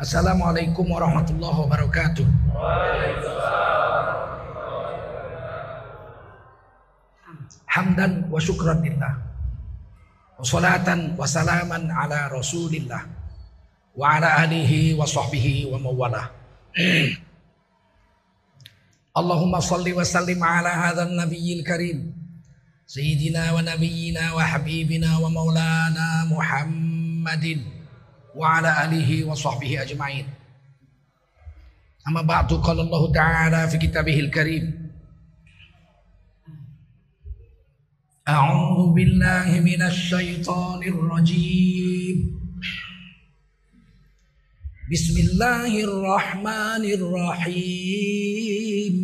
Assalamualaikum warahmatullahi wabarakatuh. Hamdan wa syukran lillah. Wa salatan wa salaman ala rasulillah. Wa ala alihi wa sahbihi wa mawalah. Allahumma salli wa sallim ala hadha nabiyil karim. Sayyidina wa nabiyyina wa habibina وعلى آله وصحبه أجمعين. أما بعد قال الله تعالى في كتابه الكريم أعوذ بالله من الشيطان الرجيم. بسم الله الرحمن الرحيم.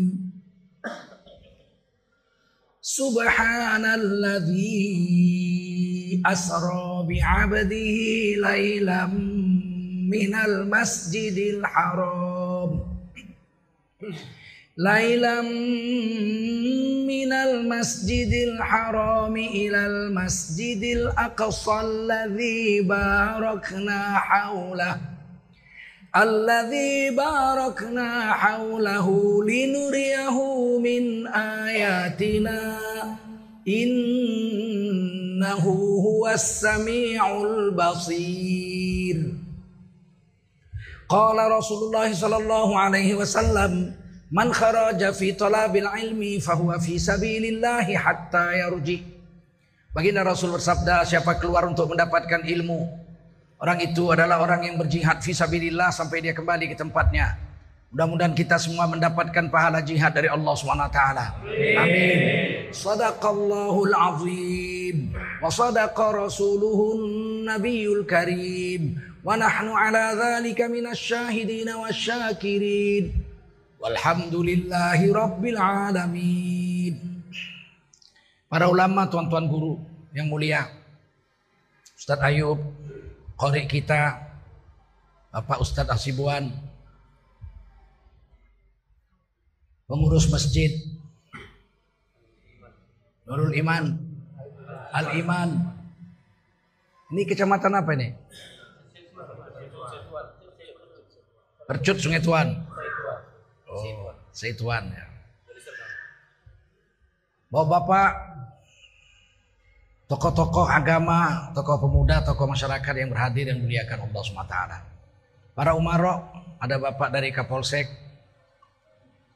سبحان الذي أسرى بعبده ليلا من المسجد الحرام. ليلا من المسجد الحرام إلى المسجد الأقصى الذي باركنا حوله الذي باركنا حوله لنريه من آياتنا. إنه هو السميع البصير قال رسول الله صلى الله عليه وسلم Man kharaja fi talabil ilmi fahuwa fi sabilillahi hatta yarji. Baginda Rasul bersabda, siapa keluar untuk mendapatkan ilmu, orang itu adalah orang yang berjihad fi sabilillah sampai dia kembali ke tempatnya. Mudah-mudahan kita semua mendapatkan pahala jihad dari Allah SWT. Amin. Sadaqallahul azim. Wa sadaqa rasuluhun nabiyul karim. Wa nahnu ala dhalika minasyahidina wasyakirin. Walhamdulillahi Rabbil Alamin. Para ulama, tuan-tuan guru yang mulia. Ustadz Ayub, korek kita, Bapak Ustadz Asibuan, pengurus masjid, Nurul Iman, Al Iman. Ini kecamatan apa ini? Percut Sungai Tuan. Oh, ya. Bapak-bapak, tokoh-tokoh agama, tokoh pemuda, tokoh masyarakat yang berhadir yang muliakan Allah SWT. Para umarok, ada bapak dari Kapolsek,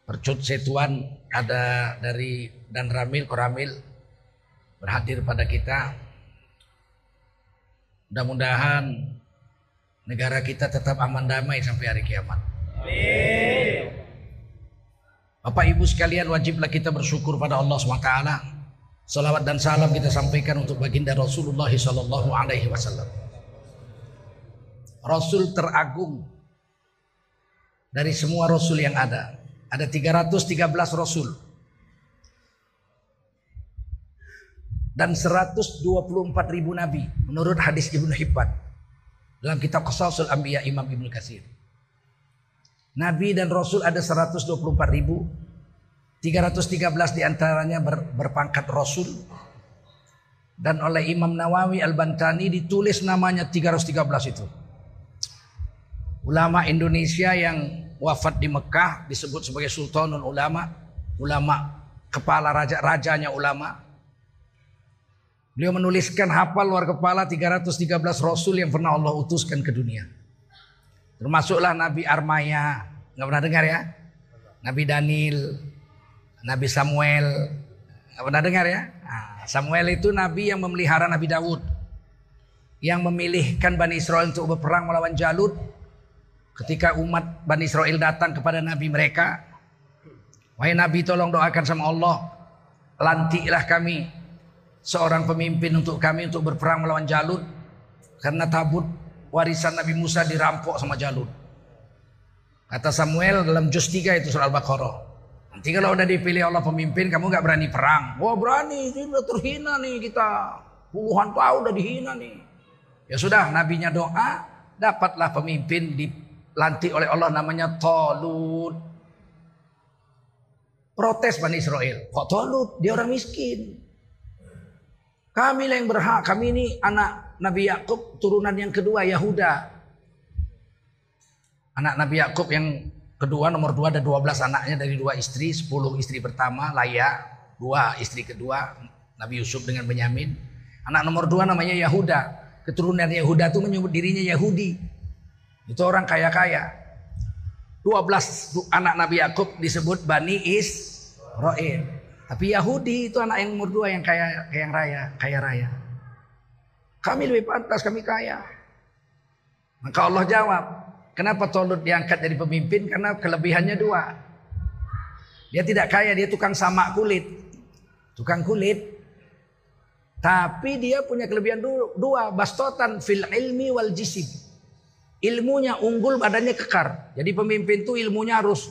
Percut Setuan, ada dari dan Ramil, Koramil, berhadir pada kita. Mudah-mudahan negara kita tetap aman damai sampai hari kiamat. Amin. Bapak Ibu sekalian wajiblah kita bersyukur pada Allah SWT. Salawat dan salam kita sampaikan untuk baginda Rasulullah Sallallahu Alaihi Wasallam. Rasul teragung dari semua Rasul yang ada. Ada 313 Rasul. Dan 124 ribu Nabi menurut hadis Ibnu Hibban. Dalam kitab Qasasul Anbiya Imam Ibnu Katsir. Nabi dan Rasul ada 124 ribu. 313 di antaranya ber, berpangkat Rasul. Dan oleh Imam Nawawi Al-Bantani ditulis namanya 313 itu. Ulama Indonesia yang wafat di Mekah disebut sebagai Sultanul Ulama. Ulama kepala raja-rajanya ulama. Beliau menuliskan hafal luar kepala 313 Rasul yang pernah Allah utuskan ke dunia. Termasuklah Nabi Armaya, nggak pernah dengar ya? Nabi Daniel, Nabi Samuel, nggak pernah dengar ya? Nah, Samuel itu Nabi yang memelihara Nabi Dawud, yang memilihkan Bani Israel untuk berperang melawan Jalut. Ketika umat Bani Israel datang kepada Nabi mereka, wahai Nabi tolong doakan sama Allah, lantiklah kami seorang pemimpin untuk kami untuk berperang melawan Jalut, karena tabut warisan Nabi Musa dirampok sama Jalut. Kata Samuel dalam juz 3 itu surah Al-Baqarah. Nanti kalau udah dipilih Allah pemimpin kamu gak berani perang. Wah berani, ini udah terhina nih kita. Puluhan tahun udah dihina nih. Ya sudah, nabinya doa, dapatlah pemimpin dilantik oleh Allah namanya Tolut. Protes Bani Israel. Kok Tolut? Dia orang miskin. Kami yang berhak, kami ini anak Nabi Yakub turunan yang kedua Yahuda. Anak Nabi Yakub yang kedua nomor dua ada 12 anaknya dari dua istri, 10 istri pertama Laya, dua istri kedua Nabi Yusuf dengan Benyamin. Anak nomor dua namanya Yahuda. Keturunan Yahuda itu menyebut dirinya Yahudi. Itu orang kaya-kaya. 12 anak Nabi Yakub disebut Bani Israel. Tapi Yahudi itu anak yang nomor dua yang kaya, yang raya, kaya raya. Kami lebih pantas, kami kaya. Maka Allah jawab, kenapa Tolut diangkat jadi pemimpin? Karena kelebihannya dua. Dia tidak kaya, dia tukang samak kulit. Tukang kulit. Tapi dia punya kelebihan dua, bastotan fil ilmi wal jisim. Ilmunya unggul, badannya kekar. Jadi pemimpin itu ilmunya harus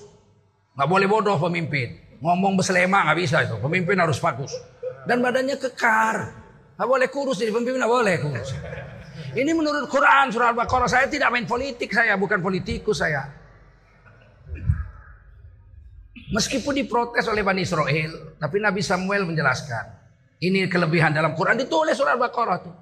nggak boleh bodoh pemimpin. Ngomong beselema nggak bisa itu. Pemimpin harus bagus. Dan badannya kekar. Nggak boleh kurus jadi pemimpin nggak boleh kurus. Ini menurut Quran surah Al-Baqarah saya tidak main politik saya bukan politikus saya. Meskipun diprotes oleh Bani Israel, tapi Nabi Samuel menjelaskan. Ini kelebihan dalam Quran ditulis surah Al-Baqarah tuh.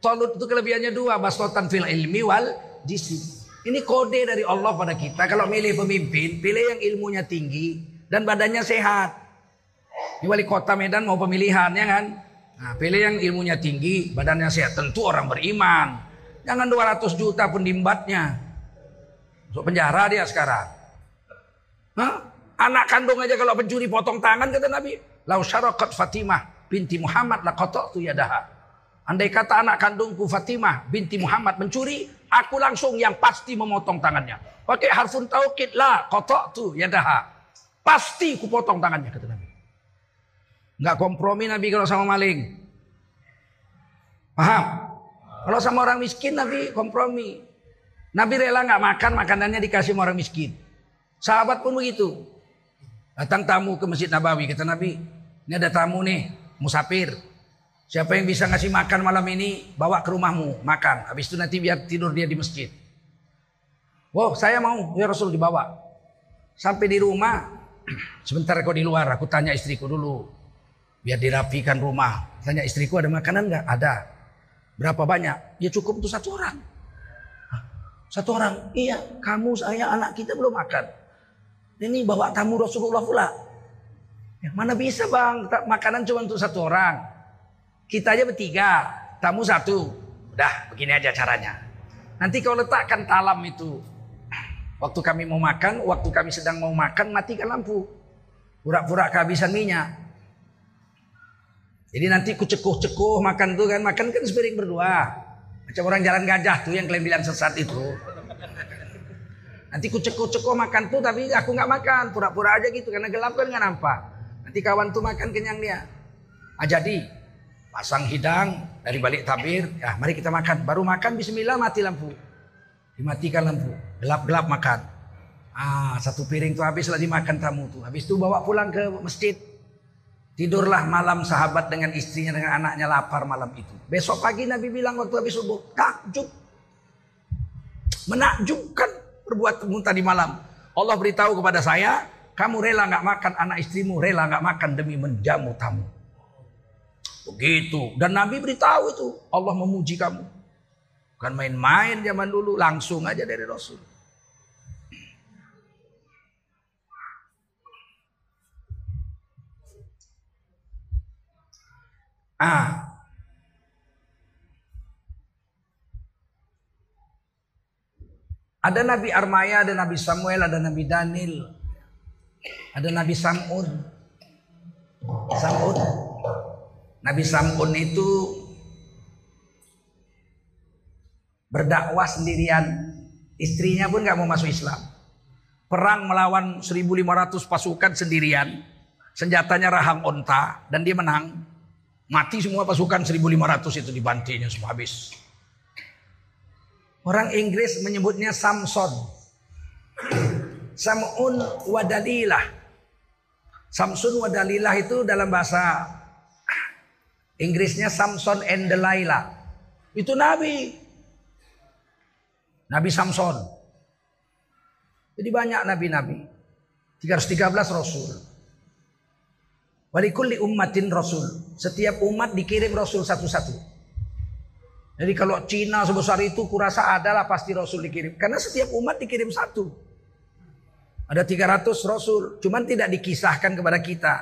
Tolut itu kelebihannya dua, bastotan fil ilmi wal jisim. Ini kode dari Allah pada kita. Kalau milih pemimpin, pilih yang ilmunya tinggi dan badannya sehat. Di wali kota Medan mau pemilihan ya kan? Nah, pilih yang ilmunya tinggi, badannya sehat. Tentu orang beriman. Jangan 200 juta pun dimbatnya. Masuk penjara dia sekarang. Hah? Anak kandung aja kalau pencuri potong tangan kata Nabi. Lau syarakat Fatimah binti Muhammad la tu yadaha. Andai kata anak kandungku Fatimah binti Muhammad mencuri, aku langsung yang pasti memotong tangannya. Pakai harfun taukid la tu yadaha. Pasti ku potong tangannya kata Nabi. Enggak kompromi Nabi kalau sama maling. Paham? Kalau sama orang miskin Nabi kompromi. Nabi rela nggak makan makanannya dikasih sama orang miskin. Sahabat pun begitu. Datang tamu ke Masjid Nabawi kata Nabi, ini ada tamu nih, musafir. Siapa yang bisa ngasih makan malam ini, bawa ke rumahmu, makan. Habis itu nanti biar tidur dia di masjid. Wow, saya mau, ya Rasul dibawa. Sampai di rumah, sebentar kau di luar, aku tanya istriku dulu. Biar dirapikan rumah. Tanya istriku ada makanan nggak? Ada. Berapa banyak? Ya cukup untuk satu orang. Satu orang. Iya, kamu, saya, anak kita belum makan. Ini bawa tamu Rasulullah pula. Ya, mana bisa bang, makanan cuma untuk satu orang. Kita aja bertiga, tamu satu. Udah, begini aja caranya. Nanti kau letakkan talam itu. Waktu kami mau makan, waktu kami sedang mau makan, matikan lampu. Pura-pura kehabisan minyak. Jadi nanti ku cekuh-cekuh makan tuh kan, makan kan sepiring berdua. Macam orang jalan gajah tuh yang kalian bilang sesat itu. Nanti ku cekuh-cekuh makan tuh tapi aku nggak makan, pura-pura aja gitu karena gelap kan nggak nampak. Nanti kawan tuh makan kenyang dia. Ah jadi pasang hidang dari balik tabir, ya mari kita makan. Baru makan bismillah mati lampu. Dimatikan lampu, gelap-gelap makan. Ah, satu piring tuh habis lah dimakan tamu tuh. Habis itu bawa pulang ke masjid. Tidurlah malam sahabat dengan istrinya dengan anaknya lapar malam itu. Besok pagi Nabi bilang waktu habis subuh, takjub. Menakjubkan perbuatanmu tadi malam. Allah beritahu kepada saya, kamu rela nggak makan anak istrimu, rela nggak makan demi menjamu tamu. Begitu. Dan Nabi beritahu itu, Allah memuji kamu. Bukan main-main zaman dulu, langsung aja dari Rasul. Ah. Ada Nabi Armaya, ada Nabi Samuel, ada Nabi Daniel, ada Nabi Samud. Samud. Nabi Samud itu berdakwah sendirian. Istrinya pun gak mau masuk Islam. Perang melawan 1500 pasukan sendirian. Senjatanya rahang onta dan dia menang. Mati semua pasukan 1500 itu dibantinya semua habis. Orang Inggris menyebutnya Samson. Sam'un wadalilah. Samsun wadalilah itu dalam bahasa Inggrisnya Samson and Delilah. Itu Nabi. Nabi Samson. Jadi banyak nabi-nabi. 313 Rasul. Walikulli ummatin rasul. Setiap umat dikirim rasul satu-satu. Jadi kalau Cina sebesar itu kurasa adalah pasti Rasul dikirim. Karena setiap umat dikirim satu. Ada 300 Rasul. Cuman tidak dikisahkan kepada kita.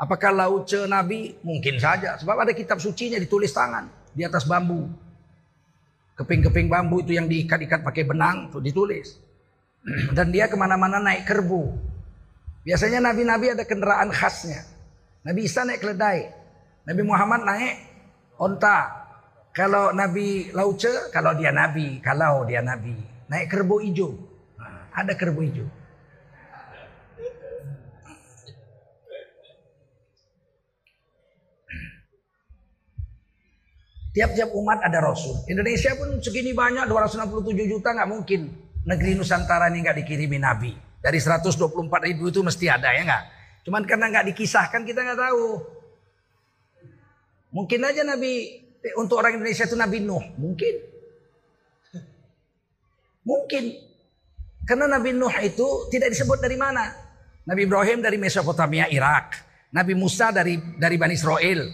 Apakah lauce Nabi? Mungkin saja. Sebab ada kitab sucinya ditulis tangan. Di atas bambu. Keping-keping bambu itu yang diikat-ikat pakai benang. Itu ditulis. Dan dia ke mana-mana naik kerbu. Biasanya nabi-nabi ada kendaraan khasnya. Nabi Isa naik keledai. Nabi Muhammad naik onta. Kalau Nabi Lauce, kalau dia Nabi, kalau dia Nabi, naik kerbau hijau. Ada kerbau hijau. Tiap-tiap umat ada Rasul. Indonesia pun segini banyak, 267 juta nggak mungkin. Negeri Nusantara ini nggak dikirimi Nabi. Dari 124 ribu itu mesti ada ya nggak? Cuman karena nggak dikisahkan kita nggak tahu. Mungkin aja Nabi Eh, untuk orang Indonesia itu Nabi Nuh? Mungkin. Mungkin. Karena Nabi Nuh itu tidak disebut dari mana. Nabi Ibrahim dari Mesopotamia, Irak. Nabi Musa dari dari Bani Israel.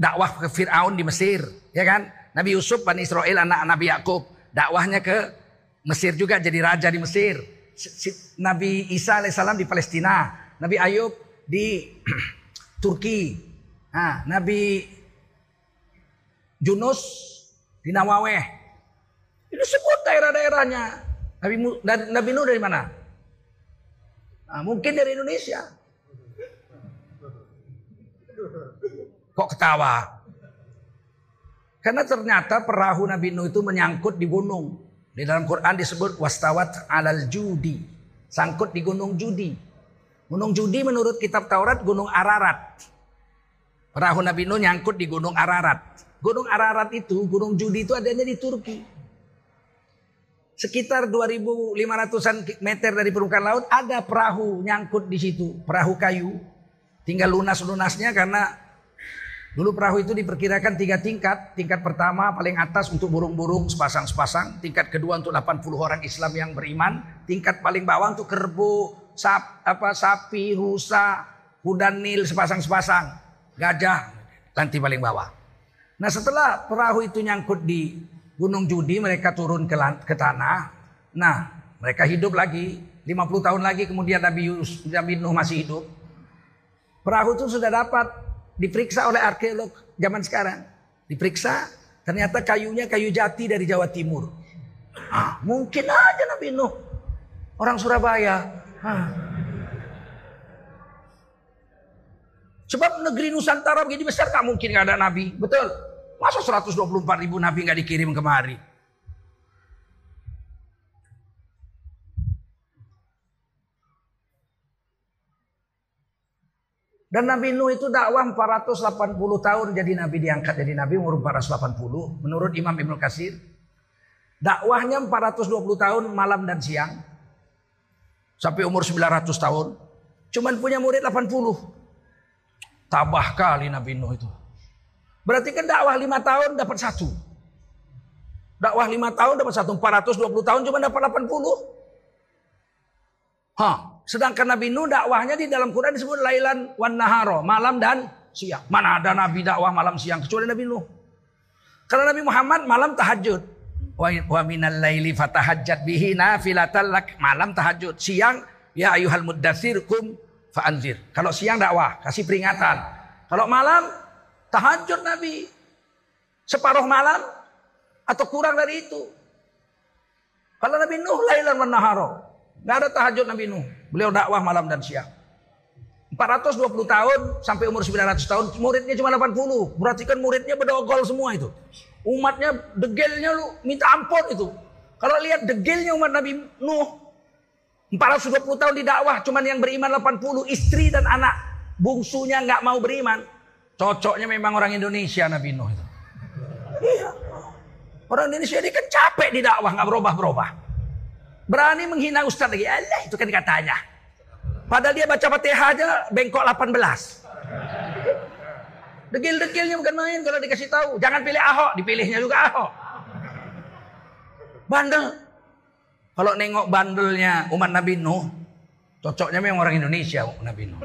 Dakwah ke Fir'aun di Mesir. Ya kan? Nabi Yusuf, Bani Israel, anak Nabi Yakub. Dakwahnya ke Mesir juga jadi raja di Mesir. Nabi Isa alaihissalam di Palestina. Nabi Ayub di Turki. Nah, Nabi Junus di Nawaweh. Ini sebut daerah-daerahnya. Nabi, Nabi Nuh dari mana? Nah, mungkin dari Indonesia. Kok ketawa? Karena ternyata perahu Nabi Nuh itu menyangkut di gunung. Di dalam Quran disebut wastawat alal judi. Sangkut di gunung judi. Gunung judi menurut kitab Taurat gunung Ararat. Perahu Nabi Nuh nyangkut di gunung Ararat. Gunung Ararat itu, gunung judi itu adanya di Turki. Sekitar 2.500an meter dari permukaan laut ada perahu nyangkut di situ, perahu kayu. Tinggal lunas-lunasnya karena dulu perahu itu diperkirakan tiga tingkat. Tingkat pertama paling atas untuk burung-burung sepasang-sepasang. Tingkat kedua untuk 80 orang Islam yang beriman. Tingkat paling bawah untuk kerbau, sap, apa, sapi, rusa, kuda nil sepasang-sepasang. Gajah, nanti paling bawah. Nah setelah perahu itu nyangkut di Gunung Judi mereka turun ke, ke tanah. Nah mereka hidup lagi 50 tahun lagi kemudian Nabi, Yus, Nabi Nuh masih hidup. Perahu itu sudah dapat diperiksa oleh arkeolog zaman sekarang. Diperiksa ternyata kayunya kayu jati dari Jawa Timur. Ah, mungkin aja Nabi Nuh orang Surabaya. Ah. Sebab negeri Nusantara begini besar gak mungkin gak ada Nabi. Betul. Masa 124 ribu nabi nggak dikirim kemari? Dan Nabi Nuh itu dakwah 480 tahun jadi Nabi diangkat jadi Nabi umur 480 menurut Imam Ibnu Kasir. Dakwahnya 420 tahun malam dan siang. Sampai umur 900 tahun. Cuman punya murid 80. Tabah kali Nabi Nuh itu. Berarti kan dakwah lima tahun dapat satu. Dakwah lima tahun dapat satu. 420 tahun cuma dapat 80. Hah. Sedangkan Nabi Nuh dakwahnya di dalam Quran disebut lailan wan naharo. Malam dan siang. Mana ada Nabi dakwah malam siang. Kecuali Nabi Nuh. Karena Nabi Muhammad malam tahajud. Wa minal laili fatahajjat bihi nafilatal lak. Malam tahajud. Siang ya ayuhal muddathir kum fa'anzir. Kalau siang dakwah, kasih peringatan. Kalau malam Tahajud Nabi. Separuh malam atau kurang dari itu. Kalau Nabi Nuh lailan wa naharo. Gak ada tahajud Nabi Nuh. Beliau dakwah malam dan siang. 420 tahun sampai umur 900 tahun. Muridnya cuma 80. Berarti kan muridnya bedogol semua itu. Umatnya degelnya lu minta ampun itu. Kalau lihat degelnya umat Nabi Nuh. 420 tahun di dakwah. Cuman yang beriman 80. Istri dan anak bungsunya nggak mau beriman. Cocoknya memang orang Indonesia Nabi Nuh itu. Iya. Orang Indonesia ini kan capek di dakwah nggak berubah-berubah. Berani menghina Ustadz lagi. Allah itu kan katanya. Padahal dia baca Fatihah aja bengkok 18. Degil-degilnya bukan main kalau dikasih tahu. Jangan pilih Ahok, dipilihnya juga Ahok. Bandel. Kalau nengok bandelnya umat Nabi Nuh, cocoknya memang orang Indonesia Nabi Nuh.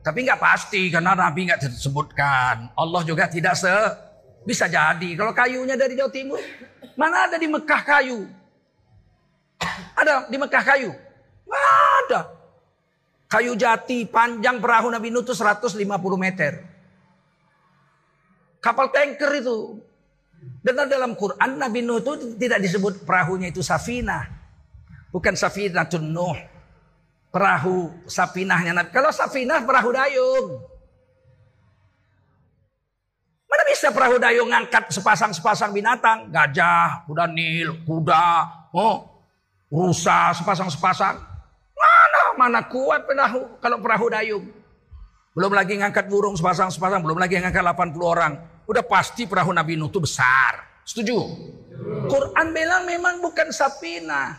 Tapi nggak pasti karena Nabi nggak disebutkan. Allah juga tidak se Bisa jadi kalau kayunya dari Jawa Timur. Mana ada di Mekah kayu? Ada di Mekah kayu? ada. Kayu jati panjang perahu Nabi Nuh itu 150 meter. Kapal tanker itu. Dan dalam Quran Nabi Nuh itu tidak disebut perahunya itu Safina. Bukan Safina Nuh. Perahu Safinahnya Nabi. Kalau Safinah perahu dayung. Mana bisa perahu dayung ngangkat sepasang-sepasang binatang? Gajah, kuda nil, kuda, oh, rusa sepasang-sepasang. Mana mana kuat perahu kalau perahu dayung. Belum lagi ngangkat burung sepasang-sepasang, belum lagi ngangkat 80 orang. Udah pasti perahu Nabi Nuh itu besar. Setuju? Quran bilang memang bukan sapina.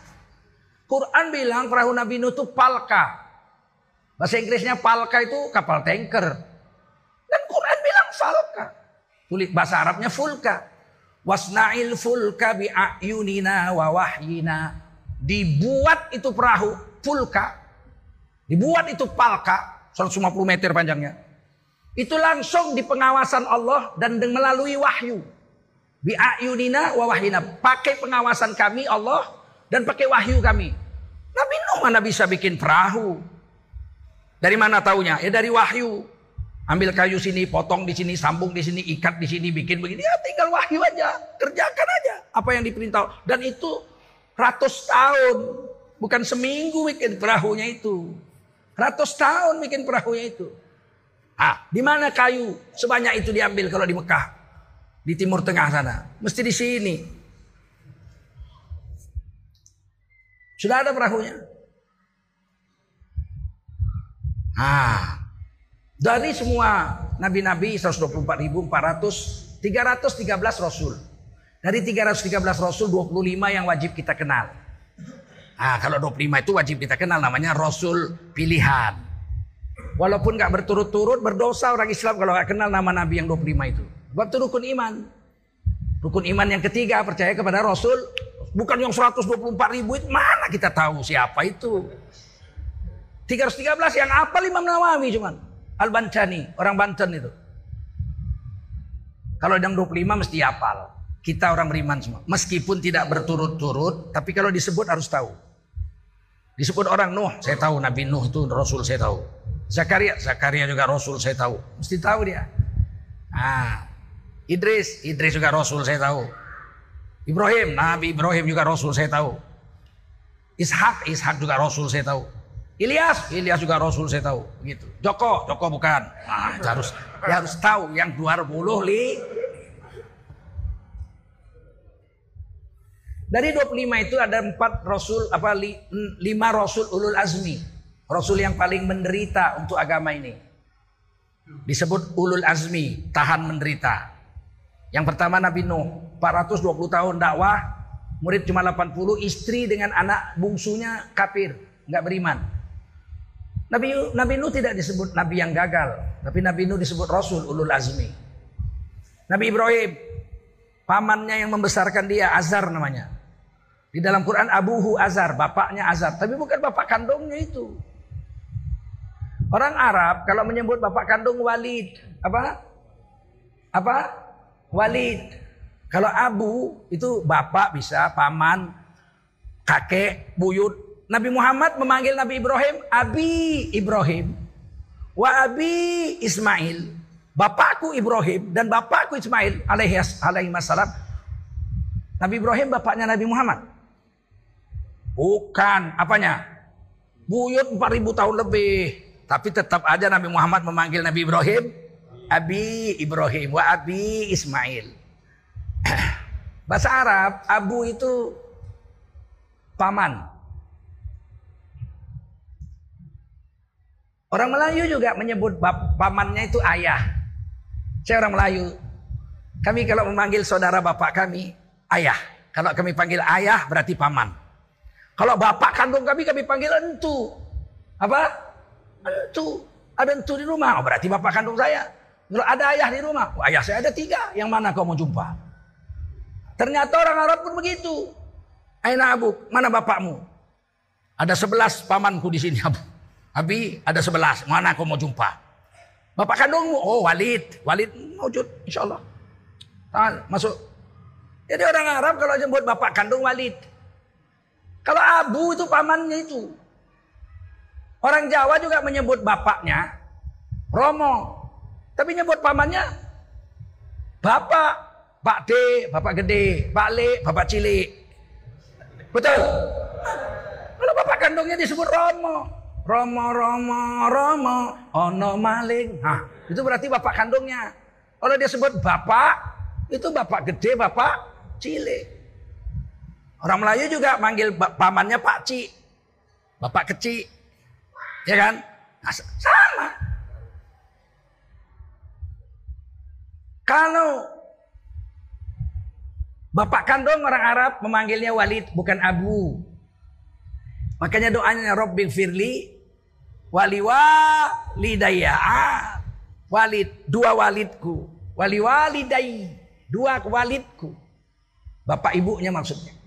Quran bilang perahu Nabi Nuh itu palka. Bahasa Inggrisnya palka itu kapal tanker. Dan Quran bilang falka. Tulis bahasa Arabnya fulka. Wasna'il fulka bi'ayunina wa wahyina. Dibuat itu perahu fulka. Dibuat itu palka 150 meter panjangnya. Itu langsung di pengawasan Allah dan melalui wahyu. Bi'ayunina wa wahyina. Pakai pengawasan kami Allah dan pakai wahyu kami. Nabi Nuh mana bisa bikin perahu? Dari mana taunya? Ya dari wahyu. Ambil kayu sini, potong di sini, sambung di sini, ikat di sini, bikin begini. Ya tinggal wahyu aja. Kerjakan aja apa yang diperintah. Dan itu ratus tahun. Bukan seminggu bikin perahunya itu. Ratus tahun bikin perahunya itu. Ah, di mana kayu sebanyak itu diambil kalau di Mekah? Di Timur Tengah sana. Mesti di sini. Sudah ada perahunya. Ah, dari semua nabi-nabi 124.400 313 rasul. Dari 313 rasul 25 yang wajib kita kenal. Nah, kalau 25 itu wajib kita kenal namanya Rasul pilihan. Walaupun gak berturut-turut berdosa orang Islam kalau gak kenal nama Nabi yang 25 itu. Sebab itu rukun iman. Rukun iman yang ketiga percaya kepada Rasul. Bukan yang 124 ribu itu mana kita tahu siapa itu. 313 yang apa Imam Nawawi cuman. Al-Bancani, orang Banten itu. Kalau yang 25 mesti hafal. Kita orang beriman semua. Meskipun tidak berturut-turut, tapi kalau disebut harus tahu. Disebut orang Nuh, saya tahu Nabi Nuh itu Rasul saya tahu. Zakaria, Zakaria juga Rasul saya tahu. Mesti tahu dia. Ah, Idris, Idris juga Rasul saya tahu. Ibrahim, Nabi Ibrahim juga Rasul saya tahu. Ishak, Ishak juga Rasul saya tahu. Ilyas, Ilyas juga Rasul saya tahu. Begitu. Joko, Joko bukan. Nah, harus harus tahu yang 20 Dari 25 itu ada empat rasul apa lima rasul ulul azmi. Rasul yang paling menderita untuk agama ini. Disebut ulul azmi, tahan menderita. Yang pertama Nabi Nuh, 420 tahun dakwah, murid cuma 80, istri dengan anak bungsunya kafir, nggak beriman. Nabi Nabi Nuh tidak disebut nabi yang gagal, tapi Nabi Nuh disebut rasul ulul azmi. Nabi Ibrahim, pamannya yang membesarkan dia Azar namanya. Di dalam Quran Abuhu Azar, bapaknya Azar. Tapi bukan bapak kandungnya itu. Orang Arab kalau menyebut bapak kandung Walid. Apa? Apa? Walid. Kalau Abu itu bapak bisa, paman, kakek, buyut. Nabi Muhammad memanggil Nabi Ibrahim Abi Ibrahim. Wa Abi Ismail. Bapakku Ibrahim dan bapakku Ismail alaihi wassalam. Nabi Ibrahim bapaknya Nabi Muhammad. Bukan, apanya? Buyut 4000 tahun lebih. Tapi tetap aja Nabi Muhammad memanggil Nabi Ibrahim Abi Ibrahim wa Abi Ismail. Bahasa Arab, Abu itu paman. Orang Melayu juga menyebut pamannya itu ayah. Saya orang Melayu. Kami kalau memanggil saudara bapak kami, ayah. Kalau kami panggil ayah berarti paman. Kalau bapak kandung kami, kami panggil entu. Apa? Entu. Ada entu di rumah. Oh, berarti bapak kandung saya. Kalau ada ayah di rumah. Oh, ayah saya ada tiga. Yang mana kau mau jumpa? Ternyata orang Arab pun begitu. Aina abu, mana bapakmu? Ada sebelas pamanku di sini abu. Abi ada sebelas, mana kau mau jumpa? Bapak kandungmu? Oh Walid, Walid wujud insya Allah. masuk. Jadi orang Arab kalau nyebut bapak kandung Walid. Kalau Abu itu pamannya itu. Orang Jawa juga menyebut bapaknya Romo. Tapi nyebut pamannya bapak, Pak D, bapak gede, Pak Le, bapak cilik. Betul? Kalau bapak kandungnya disebut Romo. Romo, Romo, Romo, ono maling. Nah, itu berarti bapak kandungnya. Kalau dia sebut bapak, itu bapak gede, bapak cilik. Orang Melayu juga manggil pamannya Pak Ci. Bapak kecil. Ya kan? Nah, sama. Kalau bapak kandung orang Arab memanggilnya Walid bukan Abu. Makanya doanya Robbi Firli waliwa lidaya walid dua walidku wali walidai dua walidku bapak ibunya maksudnya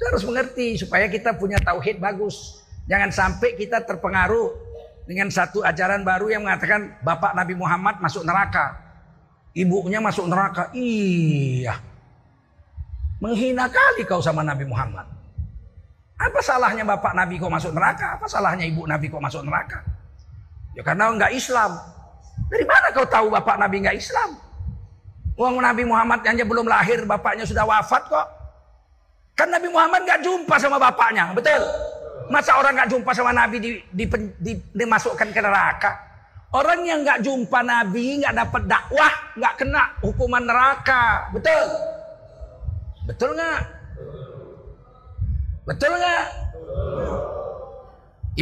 kita harus mengerti supaya kita punya tauhid bagus jangan sampai kita terpengaruh dengan satu ajaran baru yang mengatakan bapak Nabi Muhammad masuk neraka ibunya masuk neraka iya menghina kali kau sama Nabi Muhammad apa salahnya bapak Nabi kok masuk neraka? Apa salahnya ibu Nabi kok masuk neraka? Ya karena enggak Islam. Dari mana kau tahu bapak Nabi enggak Islam? Uang Nabi Muhammad yang belum lahir, bapaknya sudah wafat kok. Kan Nabi Muhammad enggak jumpa sama bapaknya, betul? Masa orang enggak jumpa sama Nabi di, di, di, dimasukkan ke neraka? Orang yang enggak jumpa Nabi, enggak dapat dakwah, enggak kena hukuman neraka, betul? Betul nggak? Betul nggak?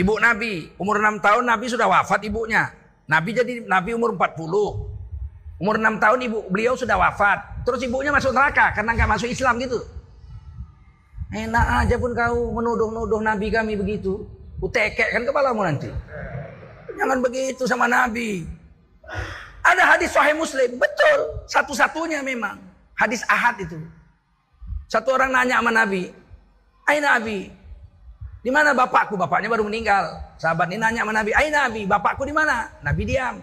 Ibu Nabi, umur 6 tahun Nabi sudah wafat ibunya. Nabi jadi Nabi umur 40. Umur 6 tahun ibu beliau sudah wafat. Terus ibunya masuk neraka karena nggak masuk Islam gitu. Enak aja pun kau menuduh-nuduh Nabi kami begitu. Utekek kan kepalamu nanti. Jangan begitu sama Nabi. Ada hadis Sahih Muslim, betul. Satu-satunya memang. Hadis ahad itu. Satu orang nanya sama Nabi, Aina Abi. Di mana bapakku? Bapaknya baru meninggal. Sahabat ini nanya sama Nabi, Aina Abi, bapakku di mana? Nabi diam.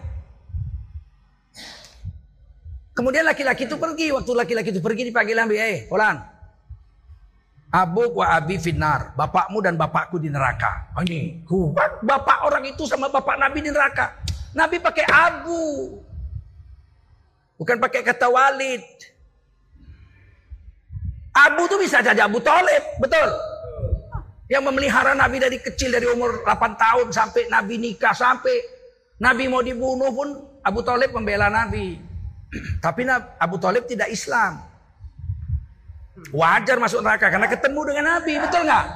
Kemudian laki-laki itu pergi. Waktu laki-laki itu pergi dipanggil Nabi, eh, Fulan. Abu wa abi finar. Bapakmu dan bapakku di neraka. Oh, ini, bapak orang itu sama bapak Nabi di neraka. Nabi pakai abu. Bukan pakai kata walid. Abu tuh bisa saja Abu Talib, betul. Yang memelihara Nabi dari kecil dari umur 8 tahun sampai Nabi nikah sampai Nabi mau dibunuh pun Abu Talib membela Nabi. Tapi Abu Talib tidak Islam. Wajar masuk neraka karena ketemu dengan Nabi, betul nggak?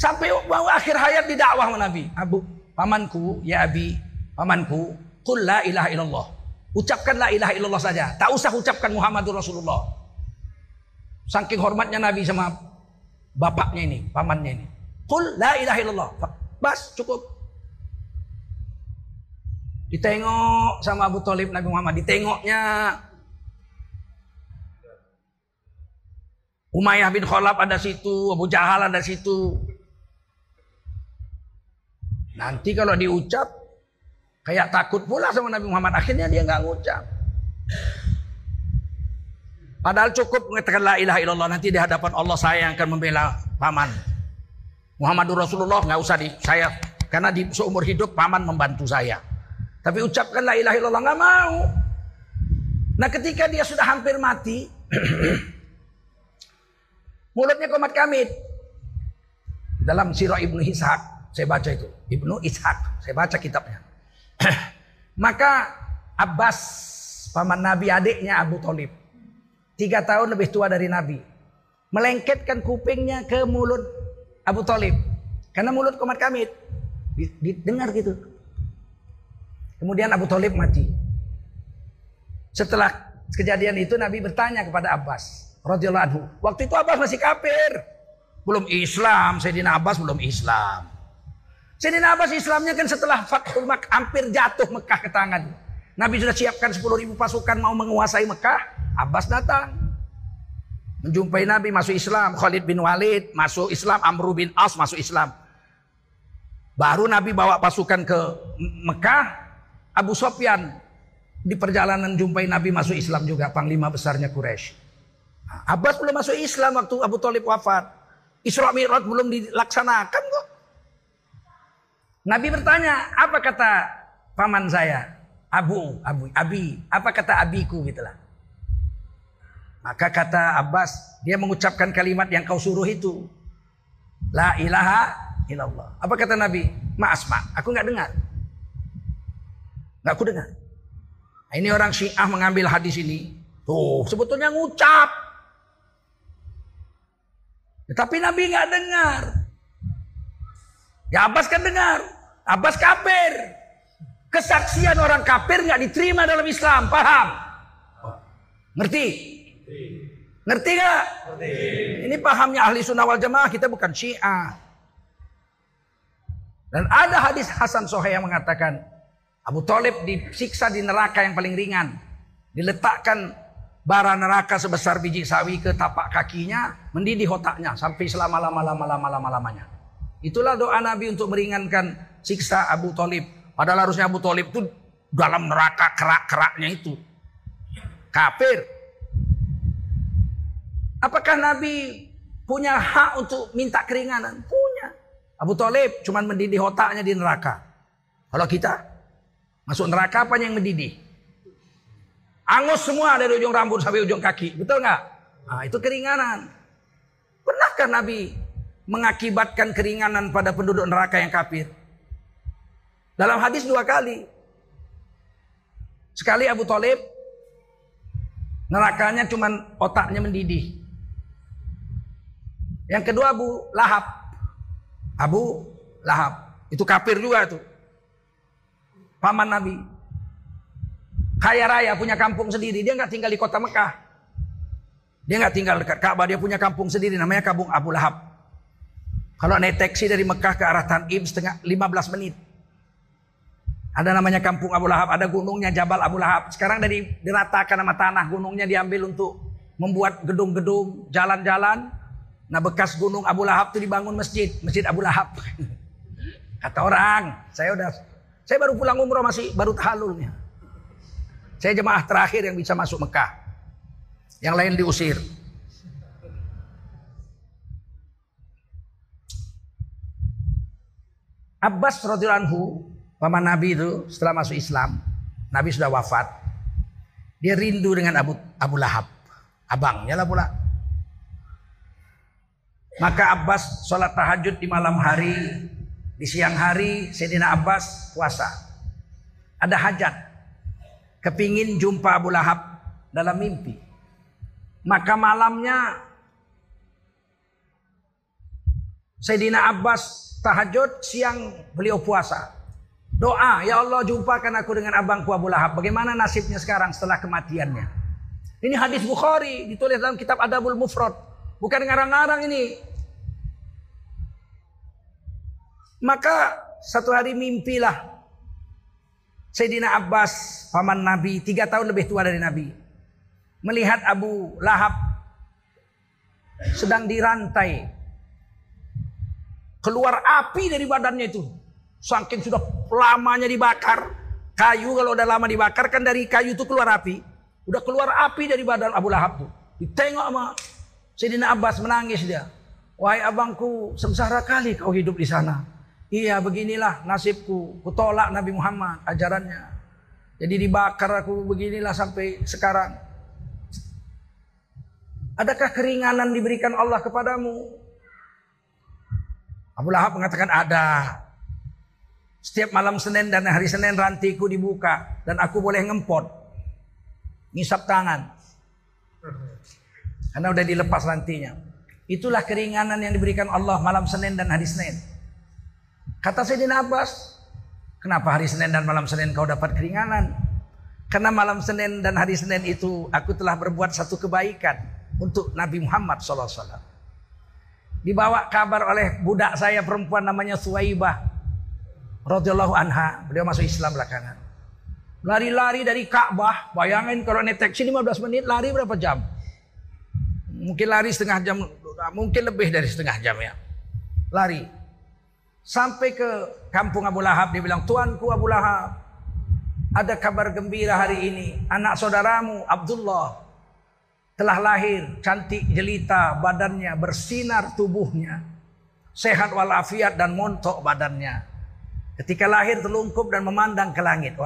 Sampai akhir hayat didakwah sama Nabi. Abu, pamanku, ya Abi, pamanku, kul la ilaha illallah. Ucapkan la ilaha illallah saja. Tak usah ucapkan Muhammadur Rasulullah. Saking hormatnya Nabi sama bapaknya ini, pamannya ini. Kul la ilaha illallah. Bas, cukup. Ditengok sama Abu Talib Nabi Muhammad. Ditengoknya Umayyah bin Khalaf ada situ, Abu Jahal ada situ. Nanti kalau diucap kayak takut pula sama Nabi Muhammad. Akhirnya dia nggak ngucap. Padahal cukup mengatakan la ilaha illallah nanti di hadapan Allah saya yang akan membela paman. Muhammadur Rasulullah nggak usah di saya karena di seumur hidup paman membantu saya. Tapi ucapkan la ilaha illallah nggak mau. Nah ketika dia sudah hampir mati, mulutnya komat kamit. Dalam sirah Ibnu Ishaq, saya baca itu. Ibnu Ishaq, saya baca kitabnya. Maka Abbas, paman Nabi adiknya Abu Talib. Tiga tahun lebih tua dari Nabi. Melengketkan kupingnya ke mulut Abu Talib. Karena mulut komat kamit. Didengar gitu. Kemudian Abu Talib mati. Setelah kejadian itu Nabi bertanya kepada Abbas. Radhiyallahu anhu. Waktu itu Abbas masih kafir. Belum Islam. Sayyidina Abbas belum Islam. Sayyidina Abbas Islamnya kan setelah Fathul Mak hampir jatuh Mekah ke tangan. Nabi sudah siapkan 10 ribu pasukan mau menguasai Mekah. Abbas datang. Menjumpai Nabi masuk Islam. Khalid bin Walid masuk Islam. Amru bin As masuk Islam. Baru Nabi bawa pasukan ke Mekah. Abu Sofyan di perjalanan jumpai Nabi masuk Islam juga panglima besarnya Quraisy. Abbas belum masuk Islam waktu Abu Talib wafat. Isra Mi'raj belum dilaksanakan kok. Nabi bertanya, apa kata paman saya? Abu, Abu, Abi, apa kata abiku gitulah. Maka kata Abbas, dia mengucapkan kalimat yang kau suruh itu. La ilaha illallah. Apa kata Nabi? Maaf, mak, aku nggak dengar. Nggak aku dengar. Nah, ini orang Syiah mengambil hadis ini. Tuh, sebetulnya ngucap. Tetapi Nabi nggak dengar. Ya Abbas kan dengar. Abbas kafir. Kesaksian orang kafir nggak diterima dalam Islam. Paham? Ngerti? Ngerti nggak? Ini pahamnya ahli sunnah wal jamaah. Kita bukan syiah. Dan ada hadis Hasan Sohe yang mengatakan Abu Talib disiksa di neraka yang paling ringan. Diletakkan bara neraka sebesar biji sawi ke tapak kakinya, mendidih otaknya sampai selama-lama-lama-lama-lamanya. Itulah doa Nabi untuk meringankan siksa Abu Talib. Padahal harusnya Abu Talib itu dalam neraka kerak-keraknya itu. Kafir. Apakah Nabi punya hak untuk minta keringanan? Punya. Abu Talib cuma mendidih otaknya di neraka. Kalau kita masuk neraka apa yang mendidih? Angus semua dari ujung rambut sampai ujung kaki. Betul nggak? Nah, itu keringanan. Pernahkah Nabi mengakibatkan keringanan pada penduduk neraka yang kafir? Dalam hadis dua kali. Sekali Abu Talib nerakanya cuma otaknya mendidih. Yang kedua Abu Lahab Abu Lahab. Itu kafir juga tuh. Paman Nabi. Kaya raya punya kampung sendiri. Dia nggak tinggal di kota Mekah. Dia nggak tinggal dekat Ka'bah. Dia punya kampung sendiri. Namanya kampung Abu Lahab. Kalau naik taksi dari Mekah ke arah Tanim setengah 15 menit. Ada namanya kampung Abu Lahab. Ada gunungnya Jabal Abu Lahab. Sekarang dari diratakan sama tanah. Gunungnya diambil untuk membuat gedung-gedung, jalan-jalan. Nah bekas gunung Abu Lahab itu dibangun masjid, masjid Abu Lahab. Kata orang, saya udah, saya baru pulang umroh masih baru tahalulnya. Saya jemaah terakhir yang bisa masuk Mekah. Yang lain diusir. Abbas radhiyallahu anhu, paman Nabi itu setelah masuk Islam, Nabi sudah wafat. Dia rindu dengan Abu Abu Lahab, abangnya lah pula. Maka Abbas sholat tahajud di malam hari, di siang hari Sayyidina Abbas puasa. Ada hajat, kepingin jumpa Abu Lahab dalam mimpi. Maka malamnya Sayyidina Abbas tahajud, siang beliau puasa. Doa, ya Allah jumpakan aku dengan abangku Abu Lahab. Bagaimana nasibnya sekarang setelah kematiannya? Ini hadis Bukhari, ditulis dalam kitab Adabul Mufrad. Bukan ngarang-ngarang ini. Maka satu hari mimpilah Sayyidina Abbas, paman Nabi, tiga tahun lebih tua dari Nabi. Melihat Abu Lahab sedang dirantai. Keluar api dari badannya itu. Saking sudah lamanya dibakar. Kayu kalau udah lama dibakar kan dari kayu itu keluar api. Udah keluar api dari badan Abu Lahab tuh. Ditengok sama Sayyidina Abbas menangis dia. Wahai abangku, sengsara kali kau hidup di sana. Iya beginilah nasibku. Kutolak Nabi Muhammad ajarannya. Jadi dibakar aku beginilah sampai sekarang. Adakah keringanan diberikan Allah kepadamu? Abu Lahab mengatakan ada. Setiap malam Senin dan hari Senin rantiku dibuka dan aku boleh ngempot. Ngisap tangan. Karena udah dilepas rantinya. Itulah keringanan yang diberikan Allah malam Senin dan hari Senin. Kata Sayyidina Abbas, kenapa hari Senin dan malam Senin kau dapat keringanan? Karena malam Senin dan hari Senin itu aku telah berbuat satu kebaikan untuk Nabi Muhammad SAW. Dibawa kabar oleh budak saya perempuan namanya Suwaibah radhiyallahu anha. Beliau masuk Islam belakangan. Lari-lari dari Ka'bah, bayangin kalau naik taksi 15 menit lari berapa jam? Mungkin lari setengah jam, mungkin lebih dari setengah jam ya. Lari. Sampai ke kampung Abu Lahab, dia bilang, Tuanku Abu Lahab, ada kabar gembira hari ini. Anak saudaramu Abdullah telah lahir, cantik jelita badannya, bersinar tubuhnya. Sehat walafiat dan montok badannya. Ketika lahir terlungkup dan memandang ke langit.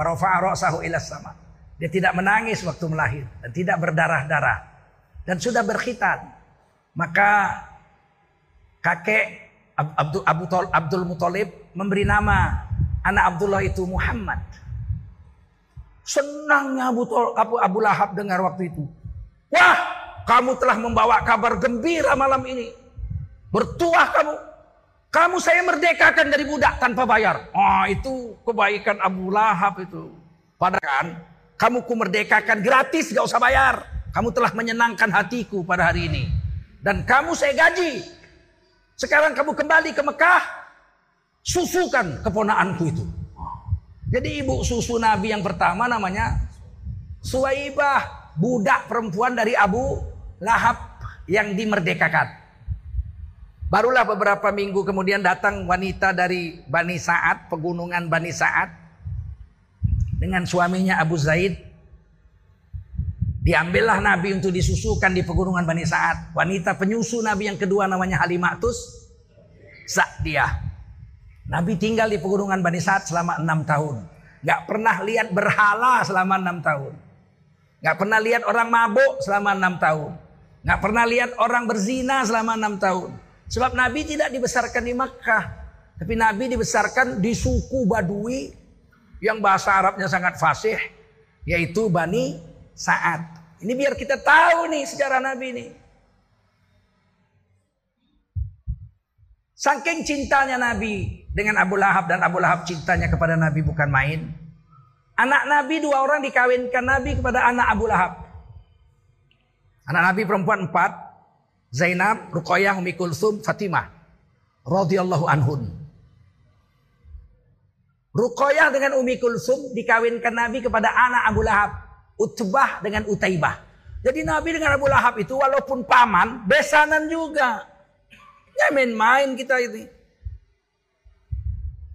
Sama. Dia tidak menangis waktu melahir dan tidak berdarah-darah dan sudah berkhitan. Maka kakek Abdul, Abdul, Abdul Muthalib memberi nama anak Abdullah itu Muhammad. Senangnya Abu, Abu, Abu Lahab dengar waktu itu. Wah, kamu telah membawa kabar gembira malam ini. Bertuah kamu. Kamu saya merdekakan dari budak tanpa bayar. Oh, itu kebaikan Abu Lahab itu. Padahal kan, kamu ku merdekakan gratis, gak usah bayar. Kamu telah menyenangkan hatiku pada hari ini. Dan kamu saya gaji. Sekarang kamu kembali ke Mekah, susukan keponaanku itu. Jadi ibu susu Nabi yang pertama namanya Suwaibah, budak perempuan dari Abu Lahab yang dimerdekakan. Barulah beberapa minggu kemudian datang wanita dari Bani Sa'ad, pegunungan Bani Sa'ad dengan suaminya Abu Zaid. Diambillah Nabi untuk disusukan di pegunungan Bani Sa'ad. Wanita penyusu Nabi yang kedua namanya Halimatus Sa'diyah. Nabi tinggal di pegunungan Bani Sa'ad selama enam tahun. Gak pernah lihat berhala selama enam tahun. Gak pernah lihat orang mabuk selama enam tahun. Gak pernah lihat orang berzina selama enam tahun. Sebab Nabi tidak dibesarkan di Makkah. Tapi Nabi dibesarkan di suku Badui yang bahasa Arabnya sangat fasih. Yaitu Bani Sa'ad. Ini biar kita tahu nih sejarah Nabi ini. Saking cintanya Nabi dengan Abu Lahab dan Abu Lahab cintanya kepada Nabi bukan main. Anak Nabi dua orang dikawinkan Nabi kepada anak Abu Lahab. Anak Nabi perempuan empat. Zainab, Ruqayyah, Umi Kulsum, Fatimah. radhiyallahu anhun. Ruqayyah dengan Umi Kulsum dikawinkan Nabi kepada anak Abu Lahab. Utbah dengan Utaibah. Jadi Nabi dengan Abu Lahab itu walaupun paman, besanan juga. Ya main-main kita ini.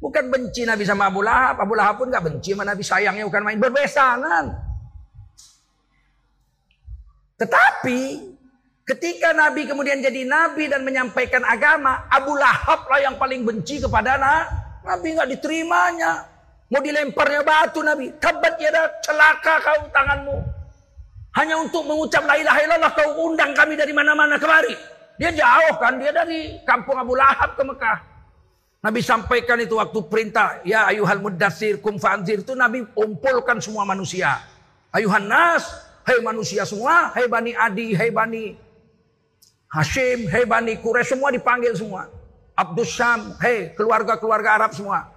Bukan benci Nabi sama Abu Lahab. Abu Lahab pun gak benci sama Nabi. Sayangnya bukan main. Berbesanan. Tetapi ketika Nabi kemudian jadi Nabi dan menyampaikan agama. Abu Lahab lah yang paling benci kepada Nabi. Gak diterimanya. Mau dilemparnya batu Nabi. Tabat ya celaka kau tanganmu. Hanya untuk mengucap la ilaha illallah kau undang kami dari mana-mana kemari. Dia jauh kan. Dia dari kampung Abu Lahab ke Mekah. Nabi sampaikan itu waktu perintah, ya ayuhal mudassir kum fa'anzir itu Nabi kumpulkan semua manusia. Ayuhan nas, hai manusia semua, hai bani Adi, hai bani Hashim, hai bani Quraisy semua dipanggil semua. Abdus Syam, hai keluarga-keluarga Arab semua.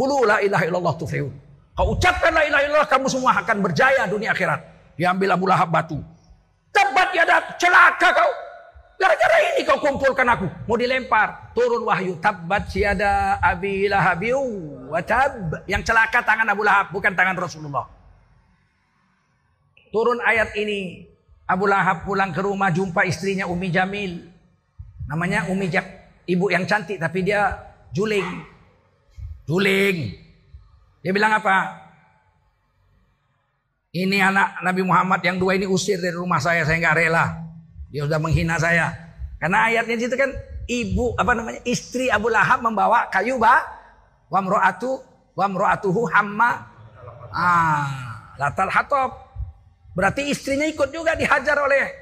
Kulu la ilaha illallah tuflihun. Kau ucapkan la ilaha illallah kamu semua akan berjaya dunia akhirat. Diambil Abu Lahab batu. Tebat ya celaka kau. Gara-gara ini kau kumpulkan aku. Mau dilempar. Turun wahyu. Tabbat siada abi lahabiu watab. Yang celaka tangan Abu Lahab. Bukan tangan Rasulullah. Turun ayat ini. Abu Lahab pulang ke rumah jumpa istrinya Umi Jamil. Namanya Umi Jak. Ibu yang cantik tapi dia juling. Juling. Dia bilang apa? Ini anak Nabi Muhammad yang dua ini usir dari rumah saya. Saya nggak rela. Dia sudah menghina saya. Karena ayatnya itu kan ibu apa namanya istri Abu Lahab membawa kayu ba wamroatu wamroatuhu hamma ah latal hatop. Berarti istrinya ikut juga dihajar oleh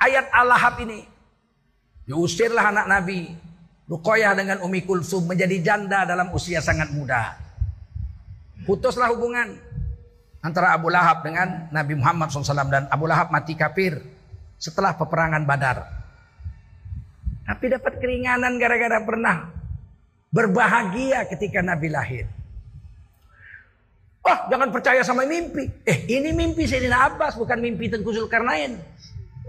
ayat Al-Lahab ini. Diusirlah anak Nabi. Rukoyah dengan Umi Kulsum menjadi janda dalam usia sangat muda. Putuslah hubungan antara Abu Lahab dengan Nabi Muhammad SAW dan Abu Lahab mati kafir setelah peperangan Badar. Tapi dapat keringanan gara-gara pernah berbahagia ketika Nabi lahir. Oh, jangan percaya sama mimpi. Eh, ini mimpi Sayyidina Abbas, bukan mimpi Tengku Zulkarnain.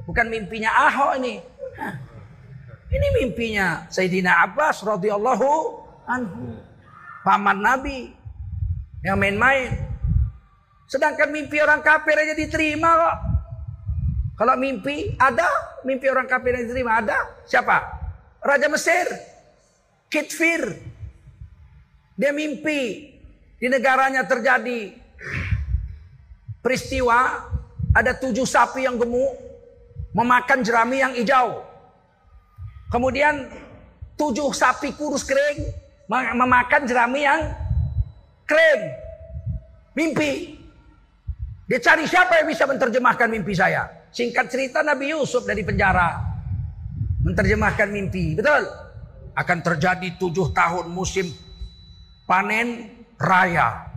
Bukan mimpinya Ahok ini. Hah. Ini mimpinya Sayyidina Abbas radhiyallahu anhu. Paman Nabi yang main-main. Sedangkan mimpi orang kafir aja diterima kok. Kalau mimpi ada, mimpi orang kafir yang diterima ada. Siapa? Raja Mesir. Kitfir. Dia mimpi di negaranya terjadi peristiwa ada tujuh sapi yang gemuk memakan jerami yang hijau. Kemudian tujuh sapi kurus kering memakan jerami yang kering. Mimpi. Dia cari siapa yang bisa menerjemahkan mimpi saya. Singkat cerita Nabi Yusuf dari penjara. Menerjemahkan mimpi. Betul? Akan terjadi tujuh tahun musim panen raya.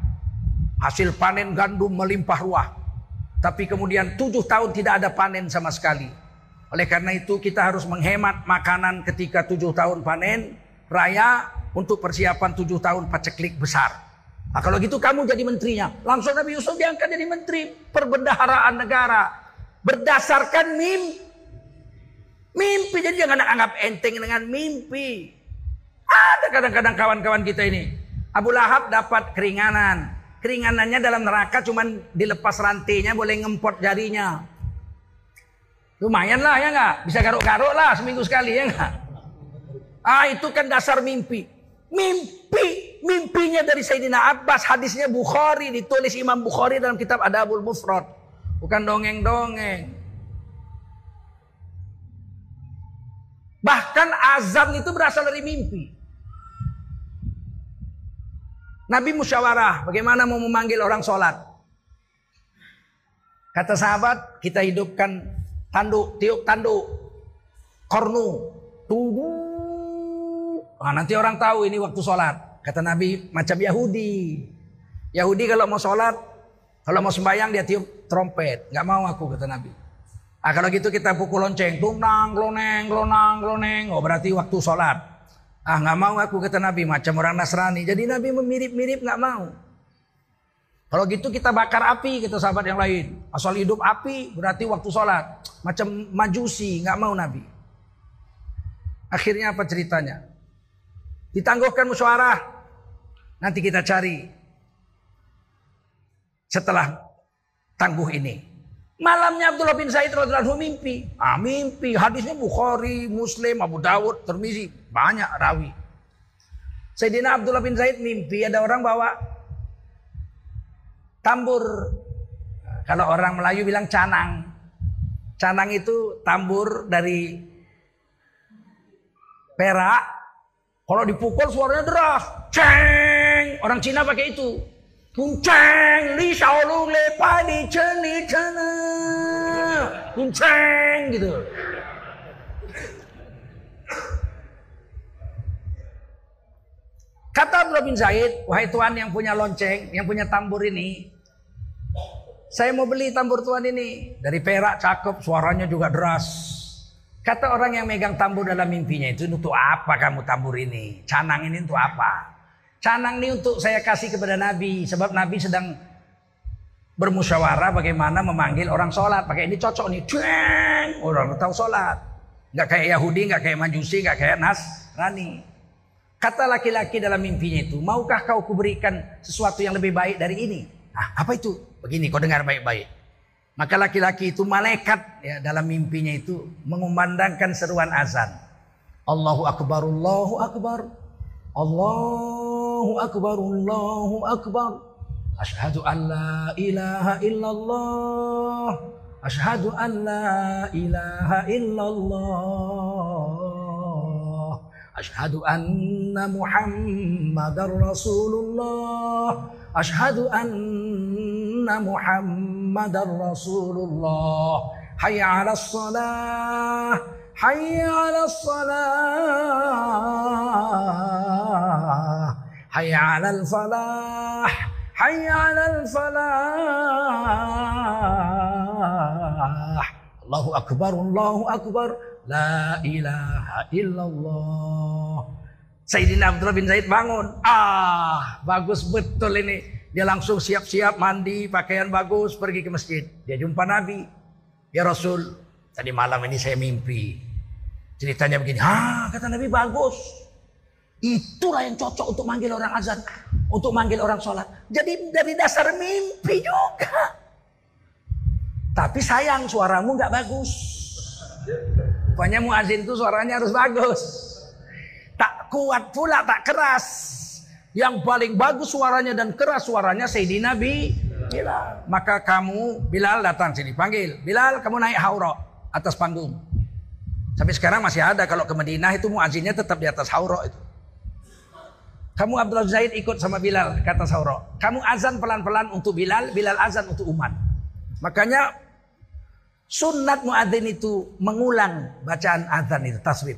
Hasil panen gandum melimpah ruah. Tapi kemudian tujuh tahun tidak ada panen sama sekali. Oleh karena itu kita harus menghemat makanan ketika tujuh tahun panen raya untuk persiapan tujuh tahun paceklik besar. Nah, kalau gitu kamu jadi menterinya. Langsung Nabi Yusuf diangkat jadi menteri perbendaharaan negara. Berdasarkan mimpi. Mimpi. Jadi jangan anggap enteng dengan mimpi. Ada kadang-kadang kawan-kawan kita ini. Abu Lahab dapat keringanan. Keringanannya dalam neraka cuman dilepas rantainya boleh ngempot jarinya. Lumayan lah ya nggak? Bisa garuk-garuk lah seminggu sekali ya nggak? Ah itu kan dasar mimpi. Mimpi, mimpinya dari Sayyidina Abbas, hadisnya Bukhari, ditulis Imam Bukhari dalam kitab Adabul Mufrad. Bukan dongeng-dongeng. Bahkan azan itu berasal dari mimpi. Nabi musyawarah bagaimana mau memanggil orang sholat. Kata sahabat, kita hidupkan tanduk, tiup tanduk, kornu, tunggu. Nah, nanti orang tahu ini waktu sholat. Kata Nabi, macam Yahudi. Yahudi kalau mau sholat, kalau mau sembahyang dia tiup trompet. Nggak mau aku, kata Nabi. Ah kalau gitu kita pukul lonceng, tunang, gloneng, glonang, gloneng. Oh berarti waktu sholat. Ah nggak mau aku kata Nabi macam orang Nasrani. Jadi Nabi memirip-mirip nggak mau. Kalau gitu kita bakar api kita sahabat yang lain. Asal hidup api berarti waktu sholat. Macam majusi nggak mau Nabi. Akhirnya apa ceritanya? Ditangguhkan musyawarah. Nanti kita cari setelah tangguh ini. Malamnya Abdullah bin Said radhiyallahu mimpi. Ah, mimpi. Hadisnya Bukhari, Muslim, Abu Dawud, Termizi, banyak rawi. Sayyidina Abdullah bin Said mimpi ada orang bawa tambur. Kalau orang Melayu bilang canang. Canang itu tambur dari perak. Kalau dipukul suaranya deras. Ceng. Orang Cina pakai itu. Kuncang li shao lu le li chen li chen Kuncang gitu. Kata Abdullah bin Zaid, wahai tuan yang punya lonceng, yang punya tambur ini, saya mau beli tambur tuan ini. Dari perak cakep, suaranya juga deras. Kata orang yang megang tambur dalam mimpinya itu, untuk apa kamu tambur ini? Canang ini untuk apa? Canang ini untuk saya kasih kepada Nabi. Sebab Nabi sedang bermusyawarah bagaimana memanggil orang sholat. Pakai ini cocok nih. Cueng. Orang tahu sholat. Nggak kayak Yahudi, nggak kayak Majusi, nggak kayak Nasrani. Kata laki-laki dalam mimpinya itu, maukah kau kuberikan sesuatu yang lebih baik dari ini? Nah, apa itu? Begini, kau dengar baik-baik. Maka laki-laki itu malaikat ya dalam mimpinya itu mengumandangkan seruan azan. Allahu akbar, Allahu akbar. Allahu akbar, Allahu akbar. Ashhadu an la ilaha illallah. Ashhadu an la ilaha illallah. أشهد أن محمد رسول الله. أشهد أن محمد رسول الله. حي على الصلاة. حي على الصلاة. حي على الفلاح. حي على الفلاح. الله أكبر الله أكبر. La ilaha illallah. Sayyidina Abdullah bin Zaid bangun. Ah, bagus betul ini. Dia langsung siap-siap mandi, pakaian bagus, pergi ke masjid. Dia jumpa Nabi. Ya Rasul, tadi malam ini saya mimpi. Ceritanya begini, ah kata Nabi bagus. Itulah yang cocok untuk manggil orang azan. Untuk manggil orang sholat. Jadi dari dasar mimpi juga. Tapi sayang suaramu nggak bagus. Pokoknya muazin itu suaranya harus bagus. Tak kuat pula, tak keras. Yang paling bagus suaranya dan keras suaranya Sayyidina Nabi Bilal. Maka kamu Bilal datang sini panggil. Bilal kamu naik hauro atas panggung. Sampai sekarang masih ada kalau ke Madinah itu muazinnya tetap di atas hauro itu. Kamu Abdul Zaid ikut sama Bilal kata Sauro. Kamu azan pelan-pelan untuk Bilal, Bilal azan untuk umat. Makanya sunat muadzin itu mengulang bacaan azan itu tasbih.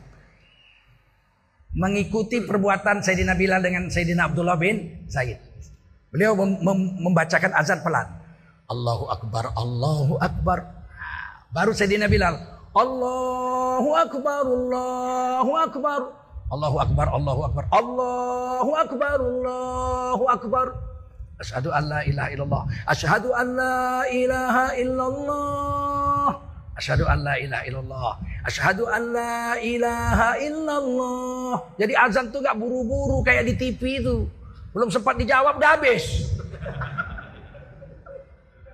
Mengikuti perbuatan Sayyidina Bilal dengan Sayyidina Abdullah bin Zaid. Beliau mem mem membacakan azan pelan. Allahu Akbar, Allahu Akbar. Baru Sayyidina Bilal. Allahu Akbar, Allahu Akbar. Allahu Akbar, Allahu Akbar, Allahu Akbar, Allahu Akbar. Asyhadu an la ilaha illallah. Asyhadu an la ilaha illallah. Asyhadu an la ilaha illallah. Asyhadu an la ilaha illallah. Jadi azan tuh gak buru-buru kayak di TV itu. Belum sempat dijawab udah habis.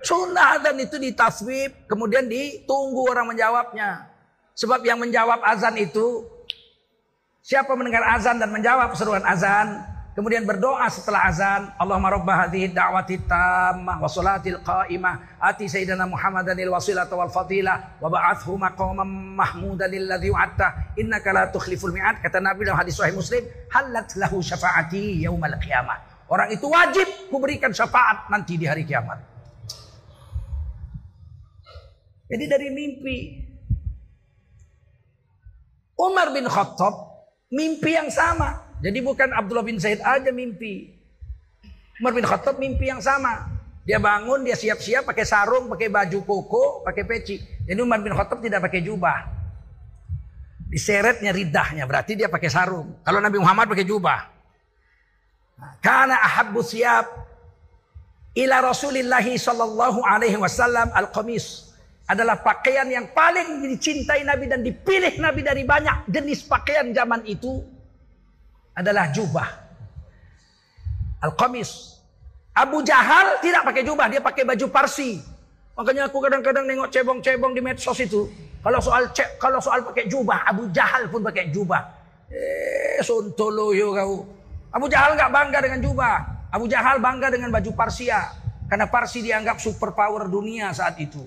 Sunnah azan itu ditaswib, kemudian ditunggu orang menjawabnya. Sebab yang menjawab azan itu Siapa mendengar azan dan menjawab seruan azan, kemudian berdoa setelah azan, Allahumma rabb hadhihi da'wati tammah wa salatil qa'imah ati sayyidina Muhammadanil wasilata wal fadilah wa ba'athu maqaman mahmudan alladhi wa'atta innaka la tukhliful mi'ad kata Nabi dalam hadis sahih Muslim halat lahu syafaati yaumal qiyamah. Orang itu wajib kuberikan syafaat nanti di hari kiamat. Jadi dari mimpi Umar bin Khattab Mimpi yang sama. Jadi bukan Abdullah bin Zaid aja mimpi. Umar bin Khattab mimpi yang sama. Dia bangun, dia siap-siap pakai sarung, pakai baju koko, pakai peci. Jadi Umar bin Khattab tidak pakai jubah. Diseretnya ridahnya, berarti dia pakai sarung. Kalau Nabi Muhammad pakai jubah. Karena ahabbu siap ila Rasulillahi sallallahu alaihi wasallam al-qamis adalah pakaian yang paling dicintai Nabi dan dipilih Nabi dari banyak jenis pakaian zaman itu adalah jubah. Al-Qamis. Abu Jahal tidak pakai jubah, dia pakai baju parsi. Makanya aku kadang-kadang nengok cebong-cebong di medsos itu. Kalau soal cek, kalau soal pakai jubah, Abu Jahal pun pakai jubah. Eh, sontoloyo kau. Abu Jahal nggak bangga dengan jubah. Abu Jahal bangga dengan baju Parsia. Karena Parsi dianggap superpower dunia saat itu.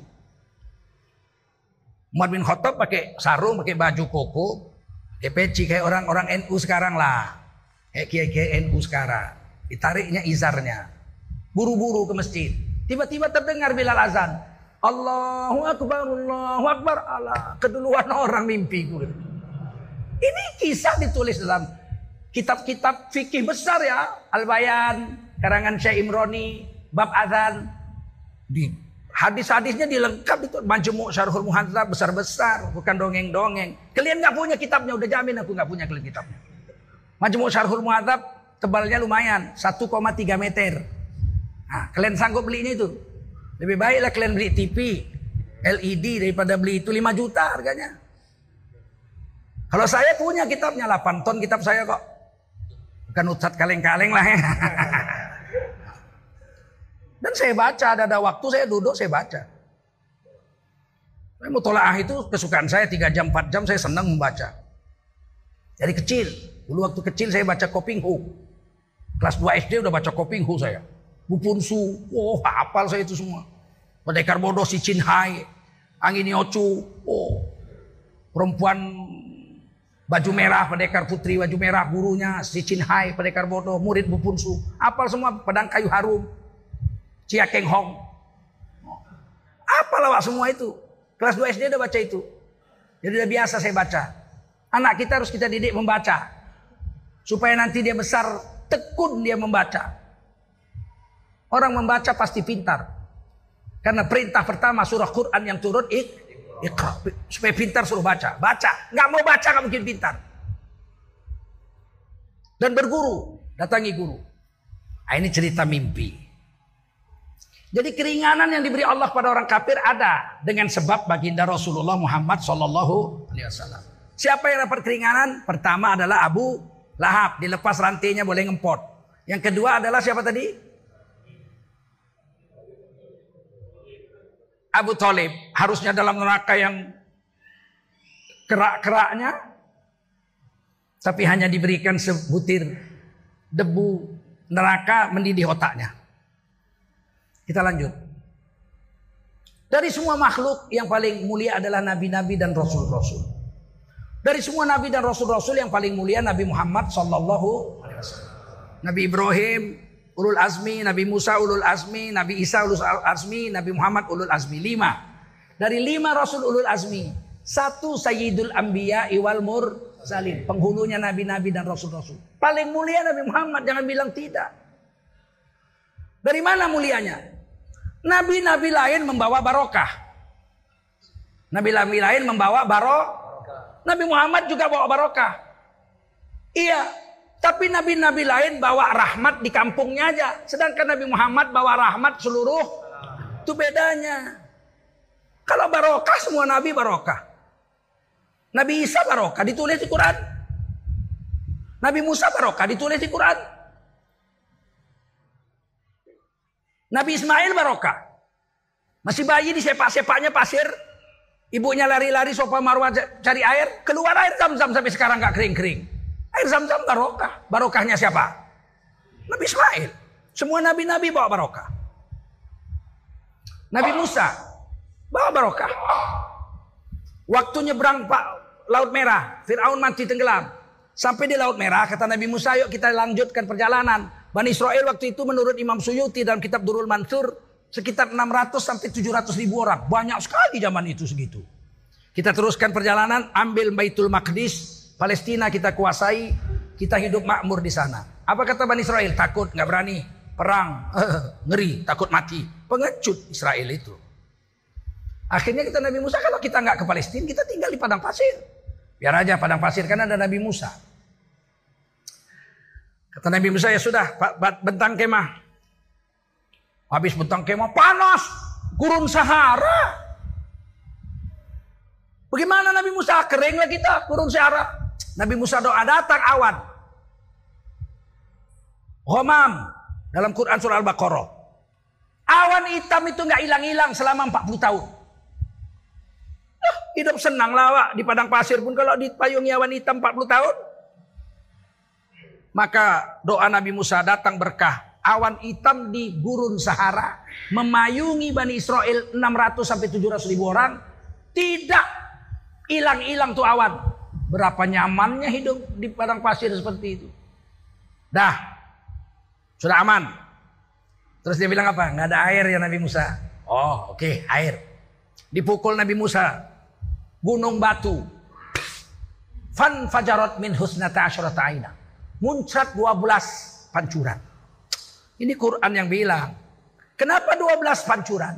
Umar bin Khattab pakai sarung, pakai baju koko, pakai peci kayak orang-orang NU sekarang lah. Kayak kiai-kiai NU sekarang. Ditariknya izarnya. Buru-buru ke masjid. Tiba-tiba terdengar Bilal azan. Allahu Akbar, Allahu Akbar. Allah, keduluan orang mimpi. Ini kisah ditulis dalam kitab-kitab fikih besar ya. Al-Bayan, karangan Syekh Imroni, bab azan. Di Hadis-hadisnya dilengkap itu majemuk syarhul muhadzab besar-besar, bukan dongeng-dongeng. Kalian nggak punya kitabnya, udah jamin aku nggak punya kalian kitabnya. Majemuk syarhul muhadzab tebalnya lumayan, 1,3 meter. Nah, kalian sanggup beli ini tuh. Lebih baiklah kalian beli TV LED daripada beli itu 5 juta harganya. Kalau saya punya kitabnya 8 ton kitab saya kok. Bukan ucat kaleng-kaleng lah ya. Dan saya baca, ada, ada waktu saya duduk, saya baca. Mutolaah itu kesukaan saya 3 jam, 4 jam saya senang membaca. Dari kecil, dulu waktu kecil saya baca Koping Hu. Kelas 2 SD udah baca Koping Hu saya. Bupunsu, oh hafal saya itu semua. Pendekar bodoh si Chin Hai, Angin Yocu, oh perempuan baju merah, pendekar putri baju merah, gurunya si Chin Hai, pendekar bodoh, murid Bupunsu. Apal semua pedang kayu harum. Cia Keng Hong. Apa lawak semua itu? Kelas 2 SD udah baca itu. Jadi udah biasa saya baca. Anak kita harus kita didik membaca. Supaya nanti dia besar tekun dia membaca. Orang membaca pasti pintar. Karena perintah pertama surah Quran yang turun ik, ikra. Supaya pintar suruh baca. Baca. Nggak mau baca nggak mungkin pintar. Dan berguru. Datangi guru. Nah, ini cerita mimpi. Jadi keringanan yang diberi Allah pada orang kafir ada dengan sebab baginda Rasulullah Muhammad Wasallam. Siapa yang dapat keringanan? Pertama adalah Abu Lahab, dilepas rantainya boleh ngempot. Yang kedua adalah siapa tadi? Abu Talib harusnya dalam neraka yang kerak-keraknya, tapi hanya diberikan sebutir debu neraka mendidih otaknya. Kita lanjut. Dari semua makhluk yang paling mulia adalah nabi-nabi dan rasul-rasul. Dari semua nabi dan rasul-rasul yang paling mulia Nabi Muhammad sallallahu alaihi wasallam. Nabi Ibrahim ulul azmi, Nabi Musa ulul azmi, Nabi Isa ulul azmi, Nabi Muhammad ulul azmi. Lima. Dari lima rasul ulul azmi, satu Sayyidul iwal mursalin. Penghulunya nabi-nabi dan rasul-rasul. Paling mulia Nabi Muhammad, jangan bilang tidak. Dari mana mulianya? Nabi-nabi lain membawa barokah. Nabi-nabi lain membawa barokah. Nabi Muhammad juga bawa barokah. Iya, tapi nabi-nabi lain bawa rahmat di kampungnya aja. Sedangkan Nabi Muhammad bawa rahmat seluruh. Itu bedanya. Kalau barokah semua nabi barokah. Nabi Isa barokah ditulis di Quran. Nabi Musa barokah ditulis di Quran. Nabi Ismail barokah. Masih bayi di sepak-sepaknya pasir. Ibunya lari-lari sopa marwah cari air. Keluar air zam-zam sampai sekarang gak kering-kering. Air zam-zam barokah. Barokahnya siapa? Nabi Ismail. Semua nabi-nabi bawa barokah. Nabi Musa bawa barokah. Waktu nyebrang Pak Laut Merah, Fir'aun mati tenggelam. Sampai di Laut Merah, kata Nabi Musa, yuk kita lanjutkan perjalanan. Bani Israel waktu itu menurut Imam Suyuti dalam kitab Durul Mansur sekitar 600 sampai 700 ribu orang. Banyak sekali zaman itu segitu. Kita teruskan perjalanan, ambil Baitul Maqdis, Palestina kita kuasai, kita hidup makmur di sana. Apa kata Bani Israel? Takut, nggak berani, perang, ngeri, takut mati. Pengecut Israel itu. Akhirnya kita Nabi Musa kalau kita nggak ke Palestina, kita tinggal di padang pasir. Biar aja padang pasir kan ada Nabi Musa. Kata Nabi Musa ya sudah, bentang kemah. Habis bentang kemah panas, gurun Sahara. Bagaimana Nabi Musa kering lah kita gurun Sahara. Nabi Musa doa datang awan. Homam dalam Quran surah Al-Baqarah. Awan hitam itu nggak hilang-hilang selama 40 tahun. hidup senang lawak di padang pasir pun kalau dipayungi awan hitam 40 tahun. Maka doa Nabi Musa datang berkah. Awan hitam di gurun Sahara memayungi Bani Israel 600 sampai 700 ribu orang. Tidak hilang-hilang tuh awan. Berapa nyamannya hidup di padang pasir seperti itu. Dah. Sudah aman. Terus dia bilang apa? Nggak ada air ya Nabi Musa. Oh oke okay, air. Dipukul Nabi Musa. Gunung batu. Fan fajarot min husnata muncrat 12 pancuran. Ini Quran yang bilang. Kenapa 12 pancuran?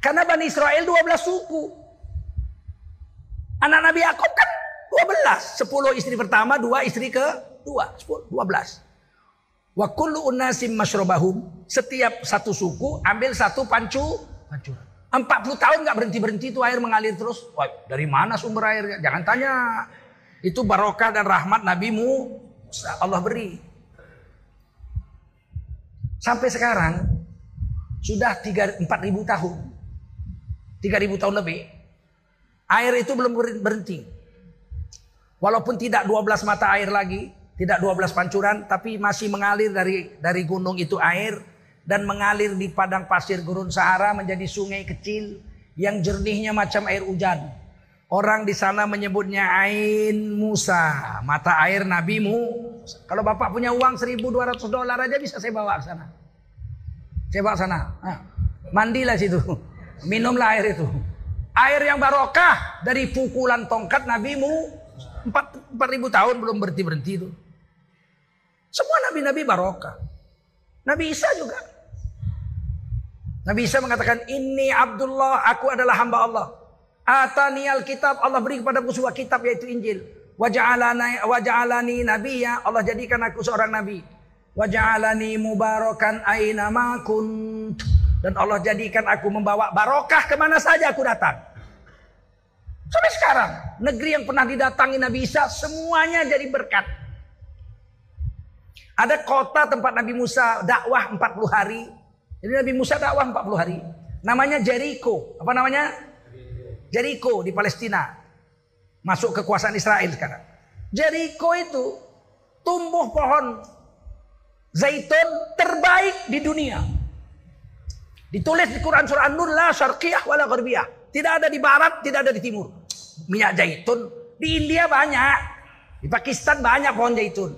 Karena Bani Israel 12 suku. Anak Nabi Yakub kan 12. 10 istri pertama, 2 istri ke 2. 10, 12. Wa kullu unasim masyrobahum. Setiap satu suku ambil satu pancu pancuran. 40 tahun nggak berhenti-berhenti itu air mengalir terus. Wah, dari mana sumber airnya? Jangan tanya. Itu barokah dan rahmat nabimu Allah beri. Sampai sekarang sudah 3 4000 tahun. 3000 tahun lebih. Air itu belum berhenti. Walaupun tidak 12 mata air lagi, tidak 12 pancuran, tapi masih mengalir dari dari gunung itu air dan mengalir di padang pasir gurun Sahara menjadi sungai kecil yang jernihnya macam air hujan. Orang di sana menyebutnya Ain Musa, mata air Nabi Musa. Kalau Bapak punya uang 1200 dolar aja bisa saya bawa ke sana. Saya bawa ke sana. Nah, mandilah situ. Minumlah air itu. Air yang barokah dari pukulan tongkat Nabi Mu 4000 tahun belum berhenti-berhenti itu. Semua nabi-nabi barokah. Nabi Isa juga. Nabi Isa mengatakan, "Ini Abdullah, aku adalah hamba Allah." Atanial kitab Allah beri kepada sebuah kitab yaitu Injil. Waja'alani waja'alani nabiyya Allah jadikan aku seorang nabi. Waja'alani mubarakan aina ma dan Allah jadikan aku membawa barokah ke mana saja aku datang. Sampai sekarang negeri yang pernah didatangi Nabi Isa semuanya jadi berkat. Ada kota tempat Nabi Musa dakwah 40 hari. Jadi Nabi Musa dakwah 40 hari. Namanya Jericho. Apa namanya? Jericho di Palestina. Masuk kekuasaan Israel sekarang. Jericho itu tumbuh pohon zaitun terbaik di dunia. Ditulis di Quran surah An-Nur la syarqiyah wala gharbiyah. Tidak ada di barat, tidak ada di timur. Minyak zaitun di India banyak. Di Pakistan banyak pohon zaitun.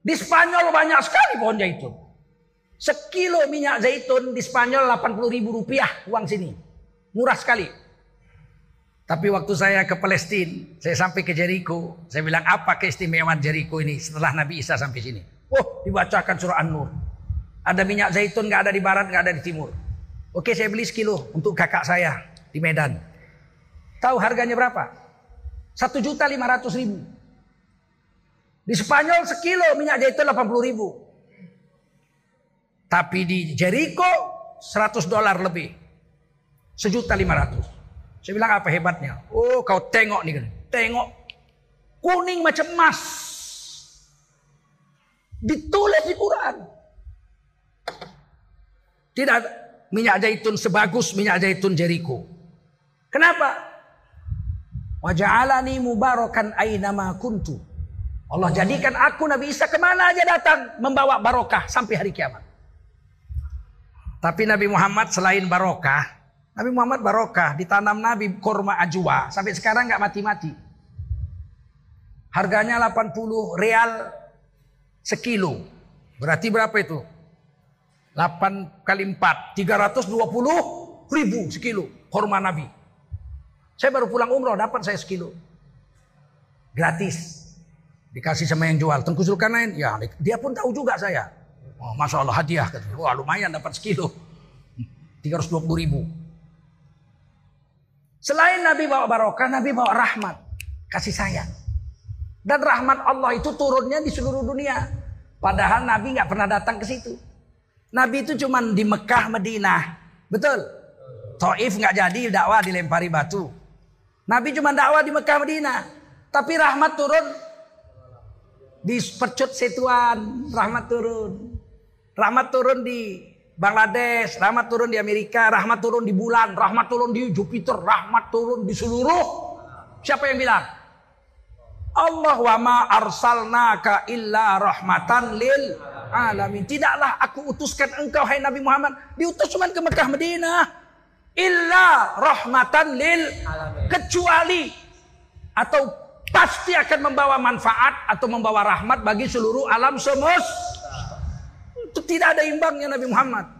Di Spanyol banyak sekali pohon zaitun. Sekilo minyak zaitun di Spanyol 80 ribu rupiah uang sini. Murah sekali. Tapi waktu saya ke Palestina, saya sampai ke Jericho, saya bilang apa keistimewaan Jericho ini setelah Nabi Isa sampai sini. Oh, dibacakan surah An-Nur. Ada minyak zaitun nggak ada di barat, nggak ada di timur. Oke, saya beli sekilo untuk kakak saya di Medan. Tahu harganya berapa? Satu juta lima ratus ribu. Di Spanyol sekilo minyak zaitun 80 ribu. Tapi di Jericho 100 dolar lebih. Sejuta lima ratus. Saya bilang apa hebatnya? Oh kau tengok nih. Tengok. Kuning macam emas. Ditulis di Quran. Tidak minyak zaitun sebagus minyak zaitun Jericho. Kenapa? Waja'alani mubarakan aynama kuntu. Allah jadikan aku Nabi Isa ke mana aja datang membawa barokah sampai hari kiamat. Tapi Nabi Muhammad selain barokah, Nabi Muhammad barokah ditanam Nabi korma ajwa sampai sekarang nggak mati-mati. Harganya 80 real sekilo. Berarti berapa itu? 8 kali 4, 320 ribu sekilo korma Nabi. Saya baru pulang umroh dapat saya sekilo. Gratis. Dikasih sama yang jual. Tengku Zulkarnain, ya dia pun tahu juga saya. Oh, Masya Allah hadiah. Wah lumayan dapat sekilo. 320 ribu. Selain Nabi bawa barokah, Nabi bawa rahmat. Kasih sayang. Dan rahmat Allah itu turunnya di seluruh dunia. Padahal Nabi nggak pernah datang ke situ. Nabi itu cuma di Mekah, Madinah. Betul? Taif nggak jadi dakwah dilempari batu. Nabi cuma dakwah di Mekah, Madinah. Tapi rahmat turun di percut Setuan, rahmat turun. Rahmat turun di Bangladesh, rahmat turun di Amerika, rahmat turun di bulan, rahmat turun di Jupiter, rahmat turun di seluruh. Siapa yang bilang? Allah wa ma arsalnaka illa rahmatan lil alamin. Tidaklah aku utuskan engkau hai Nabi Muhammad diutus cuma ke Mekah Madinah illa rahmatan lil alamin. Kecuali atau pasti akan membawa manfaat atau membawa rahmat bagi seluruh alam semesta. Tidak ada imbangnya Nabi Muhammad.